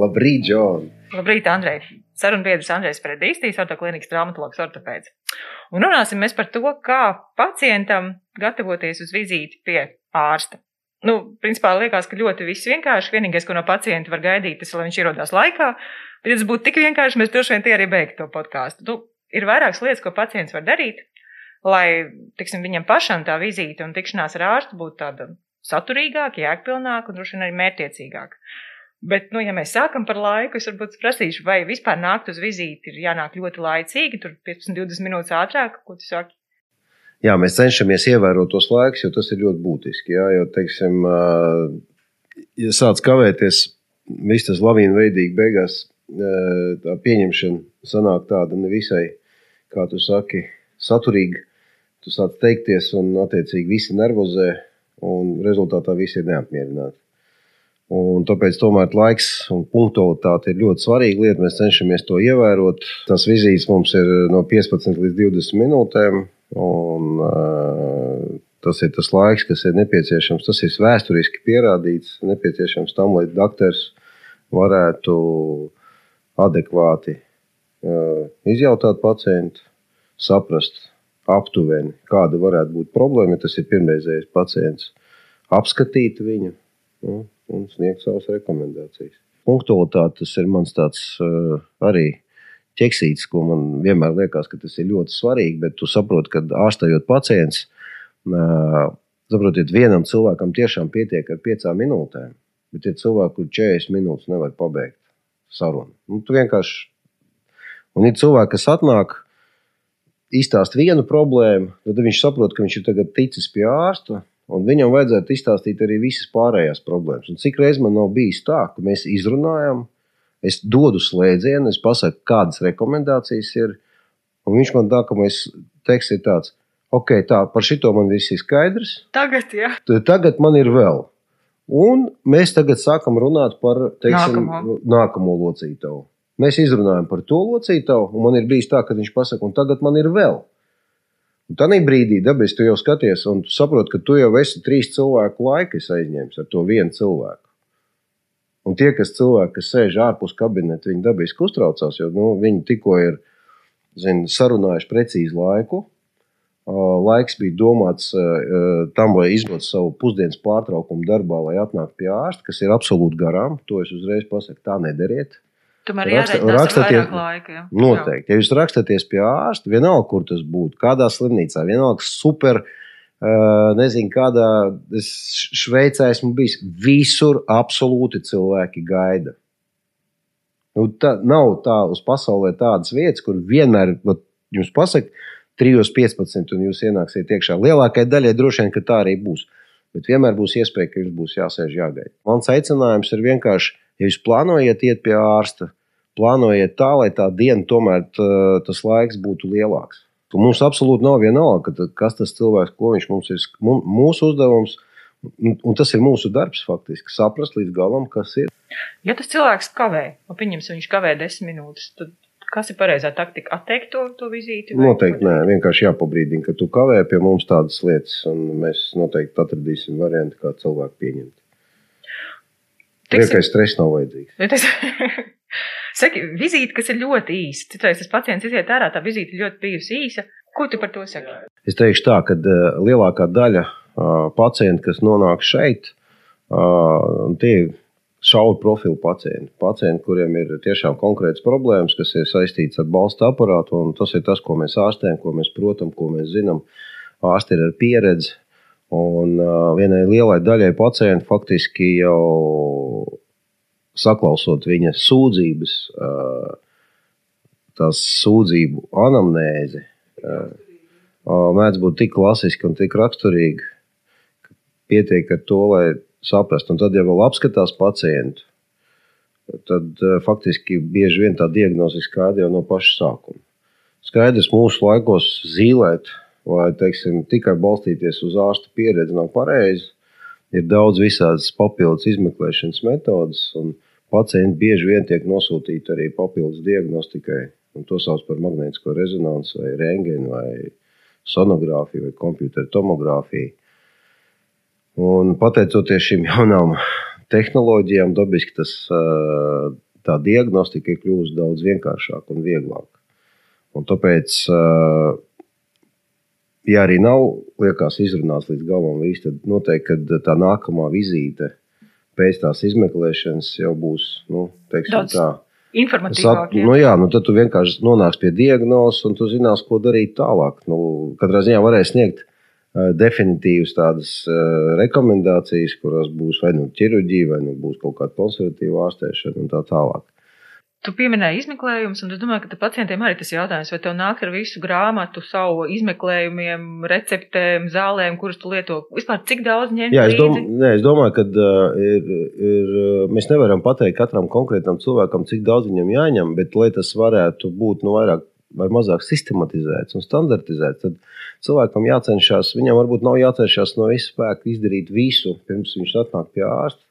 Labrīt, Džon! Labrīt, Andrej! Sarunbiedrs Andrejs Predīstīs, ortoklinikas traumatologs ortopēds. Un runāsim mēs par to, kā pacientam gatavoties uz vizīti pie ārsta. Nu, principā liekas, ka ļoti viss vienkārši. Vienīgais, ko no pacienta var gaidīt, tas ir, lai viņš ierodās laikā. Bet, ja tas būtu tik vienkārši, mēs droši vien tie arī beigtu to podkāstu. Nu, ir vairākas lietas, ko pacients var darīt, lai, tiksim, viņam pašam tā vizīte un tikšanās ar ārstu būtu tāda saturīgāka, jēgpilnāka un droši vien arī mērķiecīgāka. Bet, nu, ja mēs sākam par laiku, es varbūt prasīšu, vai vispār nākt uz vizīti ir jānāk ļoti laicīgi, tur 15-20 minūtes ātrāk, ko tu saki? Jā, mēs cenšamies ievērot tos laikus, jo tas ir ļoti būtiski. Jā, jo, teiksim, ja sāc kavēties, viss tas lavīna veidīgi beigās, tā pieņemšana sanāk tāda nevisai, kā tu saki, saturīga. Tu sāc teikties, un attiecīgi visi nervozē, un rezultātā visi ir neapmierināti. Un tāpēc tomēr laiks un punktualitāte ir ļoti svarīga lieta. Mēs cenšamies to ievērot. Tas vizītes mums ir no 15 līdz 20 minūtēm. Un, uh, tas ir tas laiks, kas ir nepieciešams. Tas ir vēsturiski pierādīts, nepieciešams tam, lai doktors varētu adekvāti uh, izjautāt pacientu, saprast, aptuveni, kāda varētu būt problēma, ja tas ir pirmreizējais pacients, apskatīt viņu nu, un sniegt savas rekomendācijas. Punktualitāte tas ir mans tāds uh, arī ķeksīts, ko man vienmēr liekas, ka tas ir ļoti svarīgi, bet tu saproti, ka ārstējot pacients, uh, saprotiet, vienam cilvēkam tiešām pietiek ar piecām minūtēm, bet ir cilvēki, kur 40 minūtes nevar pabeigt sarunu. Nu, tu vienkārši, un ir cilvēki, kas atnāk, izstāst vienu problēmu, tad viņš saprot, ka viņš ir ticis pie ārsta. Un viņam vajadzētu izstāstīt arī visas pārējās problēmas. Un cik reizes man nav bijis tā, ka mēs izrunājam, es dodu slēdzienu, es pasaku, kādas rekomendācijas ir. Un viņš man tā, ka mēs teksts ir tāds, ok, tā par šito man viss ir skaidrs. Tagad, jā. Tagad man ir vēl. Un mēs tagad sākam runāt par teiksim, Nākamo. nākamo locītavu. Mēs izrunājam par to locītavu, un man ir bijis tā, ka viņš pasaka, un tagad man ir vēl. Tā brīdī dabiski tu jau skaties, un tu saproti, ka tu jau esi trīs cilvēku laiku aizņēmis ar to vienu cilvēku. Un tie, kas cilvēki, kas sēž ārpus kabineta, viņi dabiski uztraucās, jo nu, viņi tikko ir zin, sarunājuši precīzi laiku. Laiks bija domāts tam, lai izdotu savu pusdienas pārtraukumu darbā, lai atnāktu pie ārsta, kas ir absolūti garām. To es uzreiz pasaku, tā nedariet. Tomēr Raksta- rakstaties- vairāk laika. Jā. Noteikti. Ja jūs rakstāties pie ārsta, vienalga, kur tas būtu, kādā slimnīcā, vienalga, super, uh, nezinu, kādā es Šveicē esmu bijis, visur absolūti cilvēki gaida. Nu, tā, nav tā uz pasaulē tādas vietas, kur vienmēr jums pasaka, 3.15. un jūs ienāksiet iekšā. Lielākajai daļai droši vien, tā arī būs. Bet vienmēr būs iespēja, ka jums būs jāsēž jāgaida. Mans aicinājums ir vienkārši, ja jūs plānojat iet pie ārsta, plānojiet tā, lai tā diena tomēr tā, tas laiks būtu lielāks. Mums absolūti nav vienalga, ka- kas tas cilvēks, ko viņš mums ir. Mūsu uzdevums, un un tas ir mūsu darbs, faktiski, saprast līdz galam, kas ir. Ja tas cilvēks kavē, un pieņemsim, viņš kavē desmit minūtes, tad kas ir pareizā taktika? Atteikt to, to vizīti? Noteikti nē, vienkārši jāpabrīdina, ka tu kavē pie mums tādas lietas, un mēs noteikti atradīsim variantu, kā cilvēku pieņemt. Teiksim- Liekais stress nav vajadzīgs. Saki, vizīte, kas ir ļoti īsa. Citreiz tas pacients iziet ārā, tā vizīte ļoti bijusi īsa. Ko tu par to saki? Es teikšu tā, ka uh, lielākā daļa uh, pacientu, kas nonāk šeit, uh, tie ir šauru profilu pacienti. Pacienti, kuriem ir tiešām konkrētas problēmas, kas ir saistītas ar balstu aparātu, un tas ir tas, ko mēs ārstējam, ko mēs protam, ko mēs zinām. Ārsti ir ar pieredzi. Un vienai lielai daļai pacientu faktiski jau saklausot viņa sūdzības, uh, tās sūdzību anamnēzi, uh, uh, mēdz būt tik klasiski un tik raksturīgi, ka pietiek ar to, lai saprastu. Un tad, ja vēl apskatās pacientu, tad uh, faktiski bieži vien tā diagnoze ir skaidra jau no paša sākuma. Skaidrs, mūsu laikos zīmēt, vai teiksim, tikai balstīties uz ārsta pieredzi nav pareizi. Ir daudz visādas papildus izmeklēšanas metodas, un pacienti bieži vien tiek nosūtīti arī papildus diagnostikai. Un to sauc par magnētisko rezonanci, vai rēngenu, vai sonogrāfiju, vai kompjutora tomogrāfiju. Un pateicoties šīm jaunām tehnoloģijām, dabiski tas tā diagnostika ir kļuvusi daudz vienkāršāka un vieglāka. Un tāpēc, ja arī nav liekas izrunāts līdz galam, tad noteikti tā nākamā vizīte pēc tās izmeklēšanas jau būs nu, teiksim, daudz. tā. Ja? Nu, jā, nu, tad tu vienkārši nonāksi pie diagnozes, un tu zinās, ko darīt tālāk. Nu, katrā ziņā varēs sniegt uh, definitīvas tādas uh, rekomendācijas, kurās būs vai nu ķirurģija, vai nu būs kaut kāda konservatīva ārstēšana un tā tālāk. Tu pieminēji izmeklējumus, un es domāju, ka pacientiem arī tas jautājums, vai tev nāk ar visu grāmatu, savu izmeklējumiem, receptēm, zālēm, kuras tu lieto. Vispār cik daudz ņemt? Jā, es, dom, nē, es domāju, ka uh, ir, ir, mēs nevaram pateikt katram konkrētam cilvēkam, cik daudz viņam jāņem, bet lai tas varētu būt nu, vairāk vai mazāk sistematizēts un standartizēts, tad cilvēkam jācenšas, viņam varbūt nav jācenšas no visas spēka izdarīt visu, pirms viņš atnāk pie ārsta.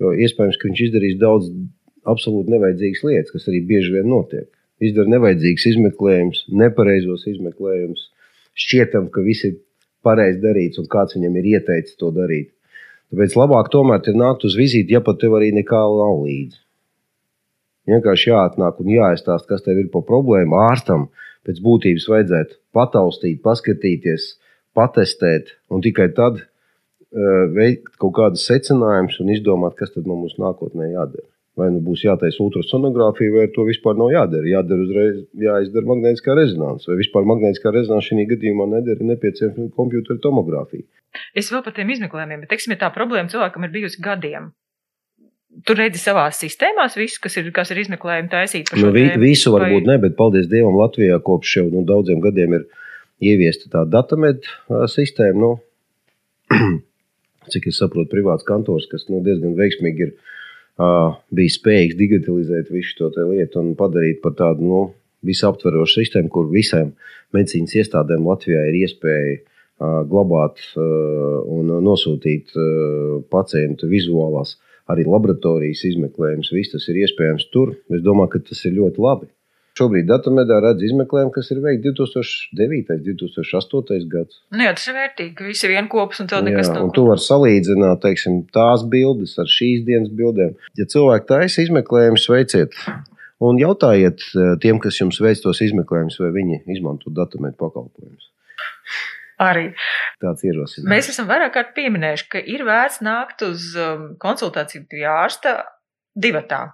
Jo iespējams, ka viņš izdarīs daudz absolūti nevajadzīgas lietas, kas arī bieži vien notiek. Izdara nevajadzīgs izmeklējums, nepareizos izmeklējumus. Šķietam, ka viss ir pareizi darīts un kāds viņam ir ieteicis to darīt. Tāpēc labāk tomēr ir nākt uz vizīti, ja pat tev arī nekā nav līdzi. Vienkārši jāatnāk un jāizstāsta, kas tev ir par problēmu. Ārstam pēc būtības vajadzētu pataustīt, paskatīties, patestēt, un tikai tad uh, veikt kaut kādus secinājumus un izdomāt, kas tad mums nākotnē jādara. Vai nu būs jātaisa ultrasonogrāfija, vai to vispār nav jādara. Jādara uzreiz, jāizdara magnētiskā rezonanse, vai vispār magnētiskā rezonanse šī gadījumā nedara nepieciešama kompjutera tomogrāfija. Es vēl par tiem izmeklējumiem, bet teiksim, ja tā problēma cilvēkam ir bijusi gadiem. Tur redzi savā sistēmā visu, kas ir, kas ir izmeklējumi taisīti. Nu, vi, visu varbūt vai... ne, bet paldies Dievam, Latvijā kopš jau nu, daudziem gadiem ir ieviesta tā datamed sistēma. Nu, cik es saprotu, privāts kantors, kas nu, diezgan veiksmīgi ir bija spējīgs digitalizēt visu šo lietu un padarīt par tādu nu, visaptverošu sistēmu, kur visām medicīnas iestādēm Latvijā ir iespēja glabāt un nosūtīt pacientu vizuālās, arī laboratorijas izmeklējumus. Viss tas ir iespējams tur. Es domāju, ka tas ir ļoti labi. Šobrīd datormedā redz izmeklējumu, kas ir veikti 2009. un 2008. gads. Nu, jā, tas ir vērtīgi, ka visi ir vienopus un tev nekas nav. Tu vari salīdzināt teiksim, tās bildes ar šīs dienas bildēm. Ja cilvēki taisa izmeklējumus, veiciet un jautājiet eh, tiem, kas jums veic tos izmeklējumus, vai viņi izmanto datormetu pakalpojumus. Arī tāds ierosinājums. Mēs esam vairāk kārt pieminējuši, ka ir vērts nākt uz um, konsultāciju pie ārsta divatā.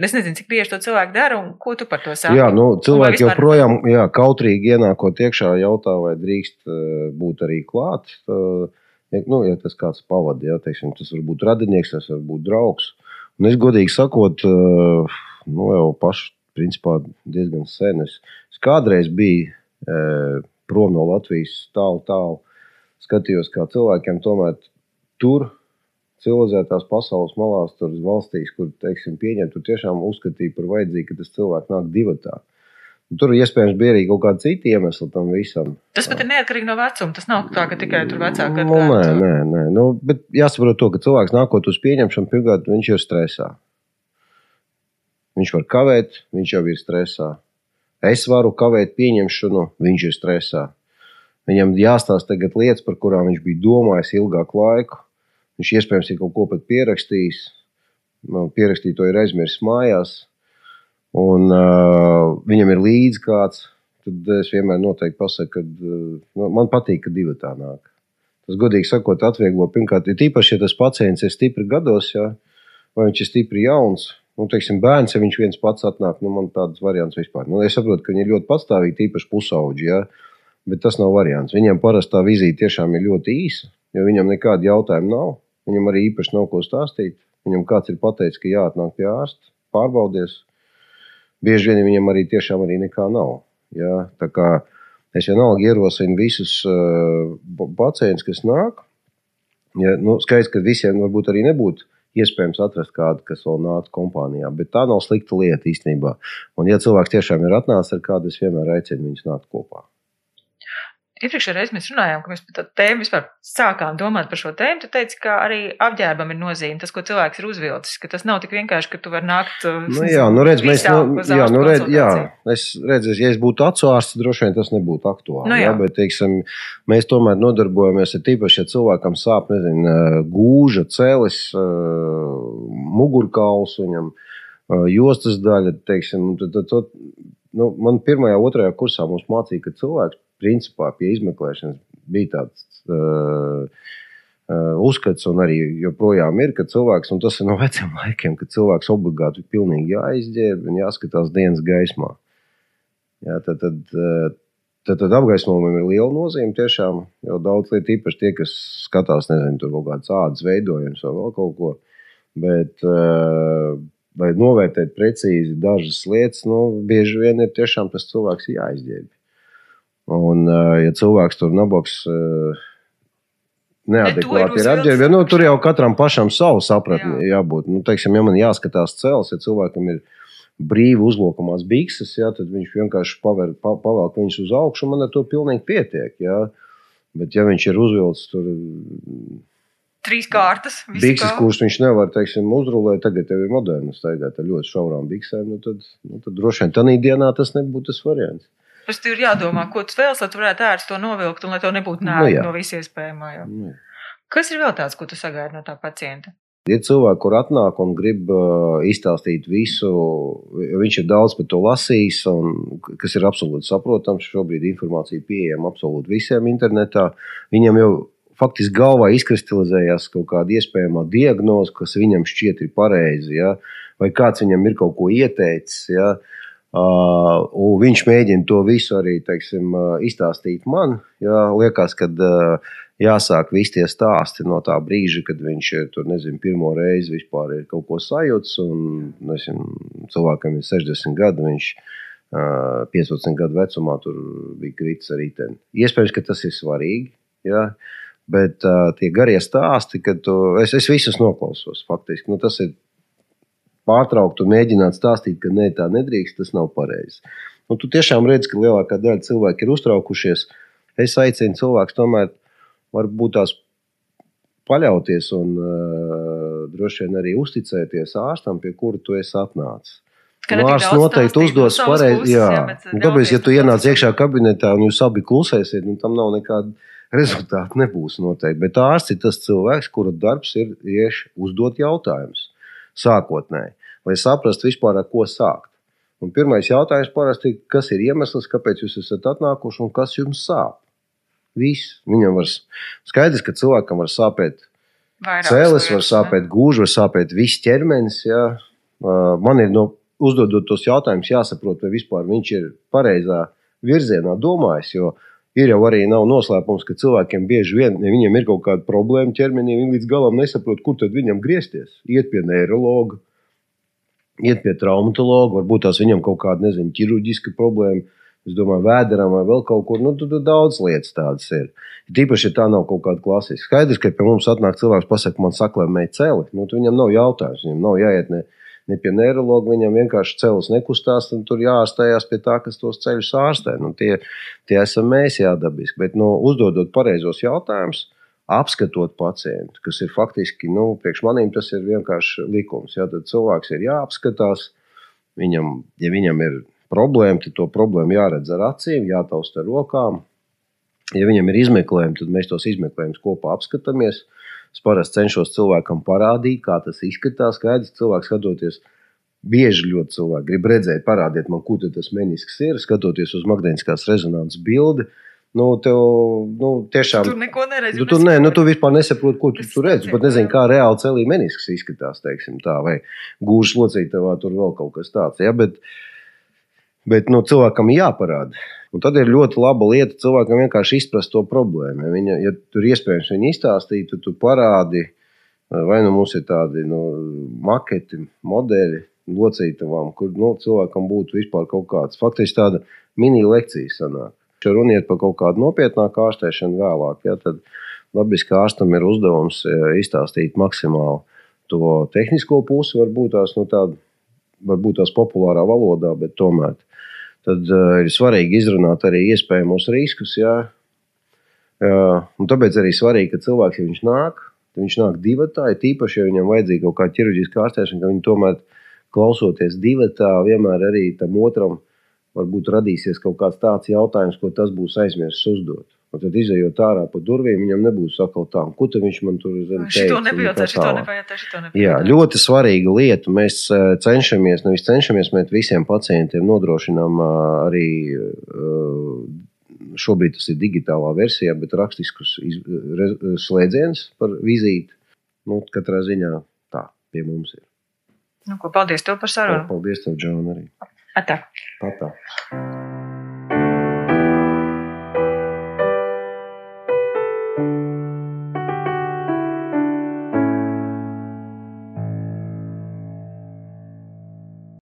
Es nezinu, cik bieži to cilvēku dara un ko tu par to saki. Jā, nu, cilvēki vispār... joprojām jā, kautrīgi ienākot iekšā, jautā, vai drīkst uh, būt arī klāt. Uh, nu, ja tas kāds pavadīja, tas var būt radinieks, tas var būt draugs. Un es godīgi sakot, uh, nu, jau pašu principā diezgan sen. Es, es kādreiz biju uh, prom no Latvijas tālu, tālu. Skatījos, kā cilvēkiem tomēr tur civilizētās pasaules malās, tur valstīs, kur teiksim, pieņem, tur tiešām uzskatīja par vajadzīgu, ka tas cilvēks nāk divatā. Tur iespējams bija arī kaut kāda cita iemesla tam visam. Tas pat ir neatkarīgi no vecuma. Tas nav tā, ka tikai tur vecāka nu, nē, nē, nē. Nu, bet jāsaprot to, ka cilvēks nākot uz pieņemšanu, pirmkārt, viņš ir stresā. Viņš var kavēt, viņš jau ir stresā. Es varu kavēt pieņemšanu, viņš ir stresā. Viņam jāstāsta tagad lietas, par kurām viņš bija domājis ilgāku laiku. Viņš iespējams ir kaut ko pat pierakstījis. Pierakstīt to ir aizmirsis mājās. Un uh, viņam ir līdzi kāds. Tad es vienmēr noteikti pasaku, ka uh, nu, man patīk, ka divi tā nāk. Tas, godīgi sakot, atvieglo pirmkārt, ir tīpaši, ja tas pacients ir stipri gados, ja, vai viņš ir stipri jauns. Nu, teiksim, bērns, ja viņš viens pats atnāk, nu, man tāds variants vispār. Nu, es saprotu, ka viņi ir ļoti patstāvīgi, tīpaši pusauģi, ja, bet tas nav variants. Viņiem parasti tā vizīte tiešām ir ļoti īsa jo viņam nekāda jautājuma nav. Viņam arī īpaši nav ko stāstīt. Viņam kāds ir pateicis, ka jāatnāk pie ārsta, pārbaudies. Bieži vien viņam arī tiešām arī nekā nav. Ja? Tā kā es vienalga ierosinu visus uh, pacientus, kas nāk. Ja, nu, skaidrs, ka visiem varbūt arī nebūtu iespējams atrast kādu, kas vēl nāca kompānijā. Bet tā nav slikta lieta īstenībā. Un, ja cilvēks tiešām ir atnācis ar kādu, es vienmēr aicinu viņus nākt kopā. Iepriekšējā reizē mēs runājām, ka mēs par tādu tēmu vispār sākām domāt par šo tēmu. Tu teici, ka arī apģērbam ir nozīme, tas, ko cilvēks ir uzvilcis, ka tas nav tik vienkārši, ka tu vari nākt. Uh, nu, jā, nu redz, mēs, nu, jā, nu redz, jā, es redzu, ja es būtu acu ārsts, droši vien tas nebūtu aktuāli. Nu, jā. Jā, bet, teiksim, mēs tomēr nodarbojamies ar tīpaši, ja cilvēkam sāp, nezinu, uh, gūža, cēlis, uh, mugurkauls viņam. jostas daļa, teiksim, tad, tad, tad, nu, man pirmajā, otrajā kursā mums mācīja, ka cilvēks principā pie izmeklēšanas bija tāds. Uh, Uh, uzskats, un arī joprojām ir, ka cilvēks, un tas ir no veciem laikiem, ka cilvēks obligāti ir pilnīgi jāizģērb un jāskatās dienas gaismā. Jā, tad, tad, tad, tad apgaismojumam ir liela nozīme. Tiešām jau daudz lietu, īpaši tie, kas skatās, nezinu, tur kaut kādas ādas veidojumus vai vēl kaut ko. Bet, lai novērtētu precīzi dažas lietas, nu, bieži vien ir tiešām tas cilvēks jāizģērb. Un, ja cilvēks tur nabaks, neadekvāti ir apģērbti. Nu, tur jau katram pašam savu sapratni Jā. jābūt. Nu, teiksim, ja man jāskatās cels, ja cilvēkam ir brīvi uzlokamās bikses, jā, tad viņš vienkārši paver, pa, pavelk viņus uz augšu, man ar to pilnīgi pietiek. Jā. Bet ja viņš ir uzvilcis tur trīs kārtas. Bikses, kuras viņš nevar teiksim, uzrulēt, tagad ir modernas, staigāt ar ļoti šaurām biksēm. Nu tad, nu tad droši vien tādā dienā tas nebūtu tas variants. Tas ir jādomā, ko tu vēlaties, lai tu varētu ērst to novilkt un lai to nebūtu nē, nu, no visiem iespējamā. Nu, Kas ir vēl tāds, ko tu sagaidi no tā pacienta? Ir cilvēki, kur atnāk un grib uh, izstāstīt visu. Viņš ir daudz par to lasījis, un, kas ir absolūti saprotams. Šobrīd informācija pieejama absolūti visiem internetā. Viņam jau faktiski galvā izkristalizējās kaut kāda iespējama diagnoze, kas viņam šķiet ir pareizi, ja? vai kāds viņam ir kaut ko ieteicis. Ja? Uh, viņš mēģina to visu arī teiksim, uh, izstāstīt man. Ja? Liekas, ka uh, jāsāk visi tie stāsti no tā brīža, kad viņš ir tur, nezinu, pirmo reizi vispār ir kaut ko sajūts. Un, nezinu, cilvēkam ir 60 gadi, viņš uh, 15 gadu vecumā bija kritis ar riteni. Iespējams, ka tas ir svarīgi. Ja? Bet uh, tie garie stāsti, kad tu, es, es visus noklausos, faktiski nu, tas ir pārtraukt un mēģināt stāstīt, ka nē, tā nedrīkst, tas nav pareizi. Nu, tu tiešām redz, ka lielākā daļa cilvēku ir uztraukušies. Es aicinu cilvēkus tomēr varbūt tās paļauties un uh, droši vien arī uzticēties ārstam, pie kura tu esi atnācis. Nu, ārsts noteikti uzdos pareizi. Tāpēc, ja tu ienāc iekšā kabinetā un jūs abi klusēsiet, nu, tam nav nekāda rezultāta. Nebūs noteikti. Bet ārsts ir tas cilvēks, kura darbs ir tieši uzdot jautājumus sākotnēji, lai saprastu vispār, ar ko sākt. Un pirmais jautājums parasti ir, kas ir iemesls, kāpēc jūs esat atnākuši un kas jums sāp. Viss. Viņam var skaidrs, ka cilvēkam var sāpēt cēlis, var sāpēt gūži, var sāpēt viss ķermenis. Jā. Man ir no uzdodot tos jautājumus jāsaprot, vai vispār viņš ir pareizā virzienā domājis. Jo ir jau arī nav noslēpums, ka cilvēkiem bieži vien, ja viņiem ir kaut kāda problēma ķermenī, viņi līdz galam nesaprot, kur tad viņam griezties. Iet pie neiroloģa, iet pie traumatologa, varbūt tās viņam kaut kāda, nezinu, ķirurģiska problēma es domāju, vēderam vai vēl kaut kur. Nu, tur daudz lietas tādas ir. Tīpaši, ja tā nav kaut kāda klasiska. Skaidrs, ka pie mums atnāk cilvēks, pasakā, man saklēmēja celi. Nu, viņam nav jautājums, viņam nav jāiet ne, ne pie neiroloģa, viņam vienkārši celis nekustās, un tur jāārstējās pie tā, kas tos ceļus ārstē. Nu, tie, tie esam mēs jādabiski. Bet, nu, uzdodot pareizos jautājumus, apskatot pacientu, kas ir faktiski, nu, priekš maniem tas ir vienkārši likums. Jā, tad cilvēks ir jāapskatās. Viņam, ja viņam ir problēma, tad to problēmu jāredz ar acīm, jātausta ar rokām. Ja viņam ir izmeklējumi, tad mēs tos izmeklējumus kopā apskatāmies. Es parasti cenšos cilvēkam parādīt, kā tas izskatās. Skaidrs, cilvēks skatoties, bieži ļoti cilvēki grib redzēt, parādiet man, kur tas menisks ir, skatoties uz magnētiskās rezonances bildi. Nu, tev, nu, tiešām, tur neko neredzi. Tu, tur, nē, nu, tu vispār nesaproti, ko tu tur redzi. Pat nezinu, kā reāli celī menisks izskatās, teiksim tā, vai gūžas locītavā tur vēl kaut kas tāds. Ja? Bet, Bet nu, cilvēkam jāparāda. Un tad ir ļoti laba lieta cilvēkam vienkārši izprast to problēmu. Ja, viņa, ja tur iespējams viņa izstāstīt, tad tu parādi, vai nu mums ir tādi nu, maketi, modeļi, locītavām, kur nu, cilvēkam būtu vispār kaut kāds faktiski tāda mini lekcija sanāk. Ja runiet par kaut kādu nopietnāku ārstēšanu vēlāk, ja, tad labiski ārstam ir uzdevums izstāstīt maksimāli to tehnisko pusi, varbūt tās nu, tādu varbūt tās populārā valodā, bet tomēr tad uh, ir svarīgi izrunāt arī iespējamos riskus. Jā. Uh, tāpēc arī svarīgi, ka cilvēks, ja viņš nāk, tad viņš nāk divatā, ir tīpaši, ja viņam vajadzīga kaut kāda ķirurģiska ārstēšana, ka viņi tomēr klausoties divatā, vienmēr arī tam otram varbūt radīsies kaut kāds tāds jautājums, ko tas būs aizmirsis uzdot. Un tad, izējot ārā pa durvīm, viņam nebūs sakal tā, ko viņš man tur zina. Šito nepajautā, šito nepajautā, šito nepajautā. Jā, ļoti svarīga lieta. Mēs eh, cenšamies, nevis cenšamies, mēs visiem pacientiem nodrošinām eh, arī eh, šobrīd tas ir digitālā versijā, bet rakstiskus slēdzienus par vizīti. Nu, katrā ziņā tā pie mums ir. Nu, ko, paldies tev par sarunu. Paldies tev, Džona, arī. Atā. Patā.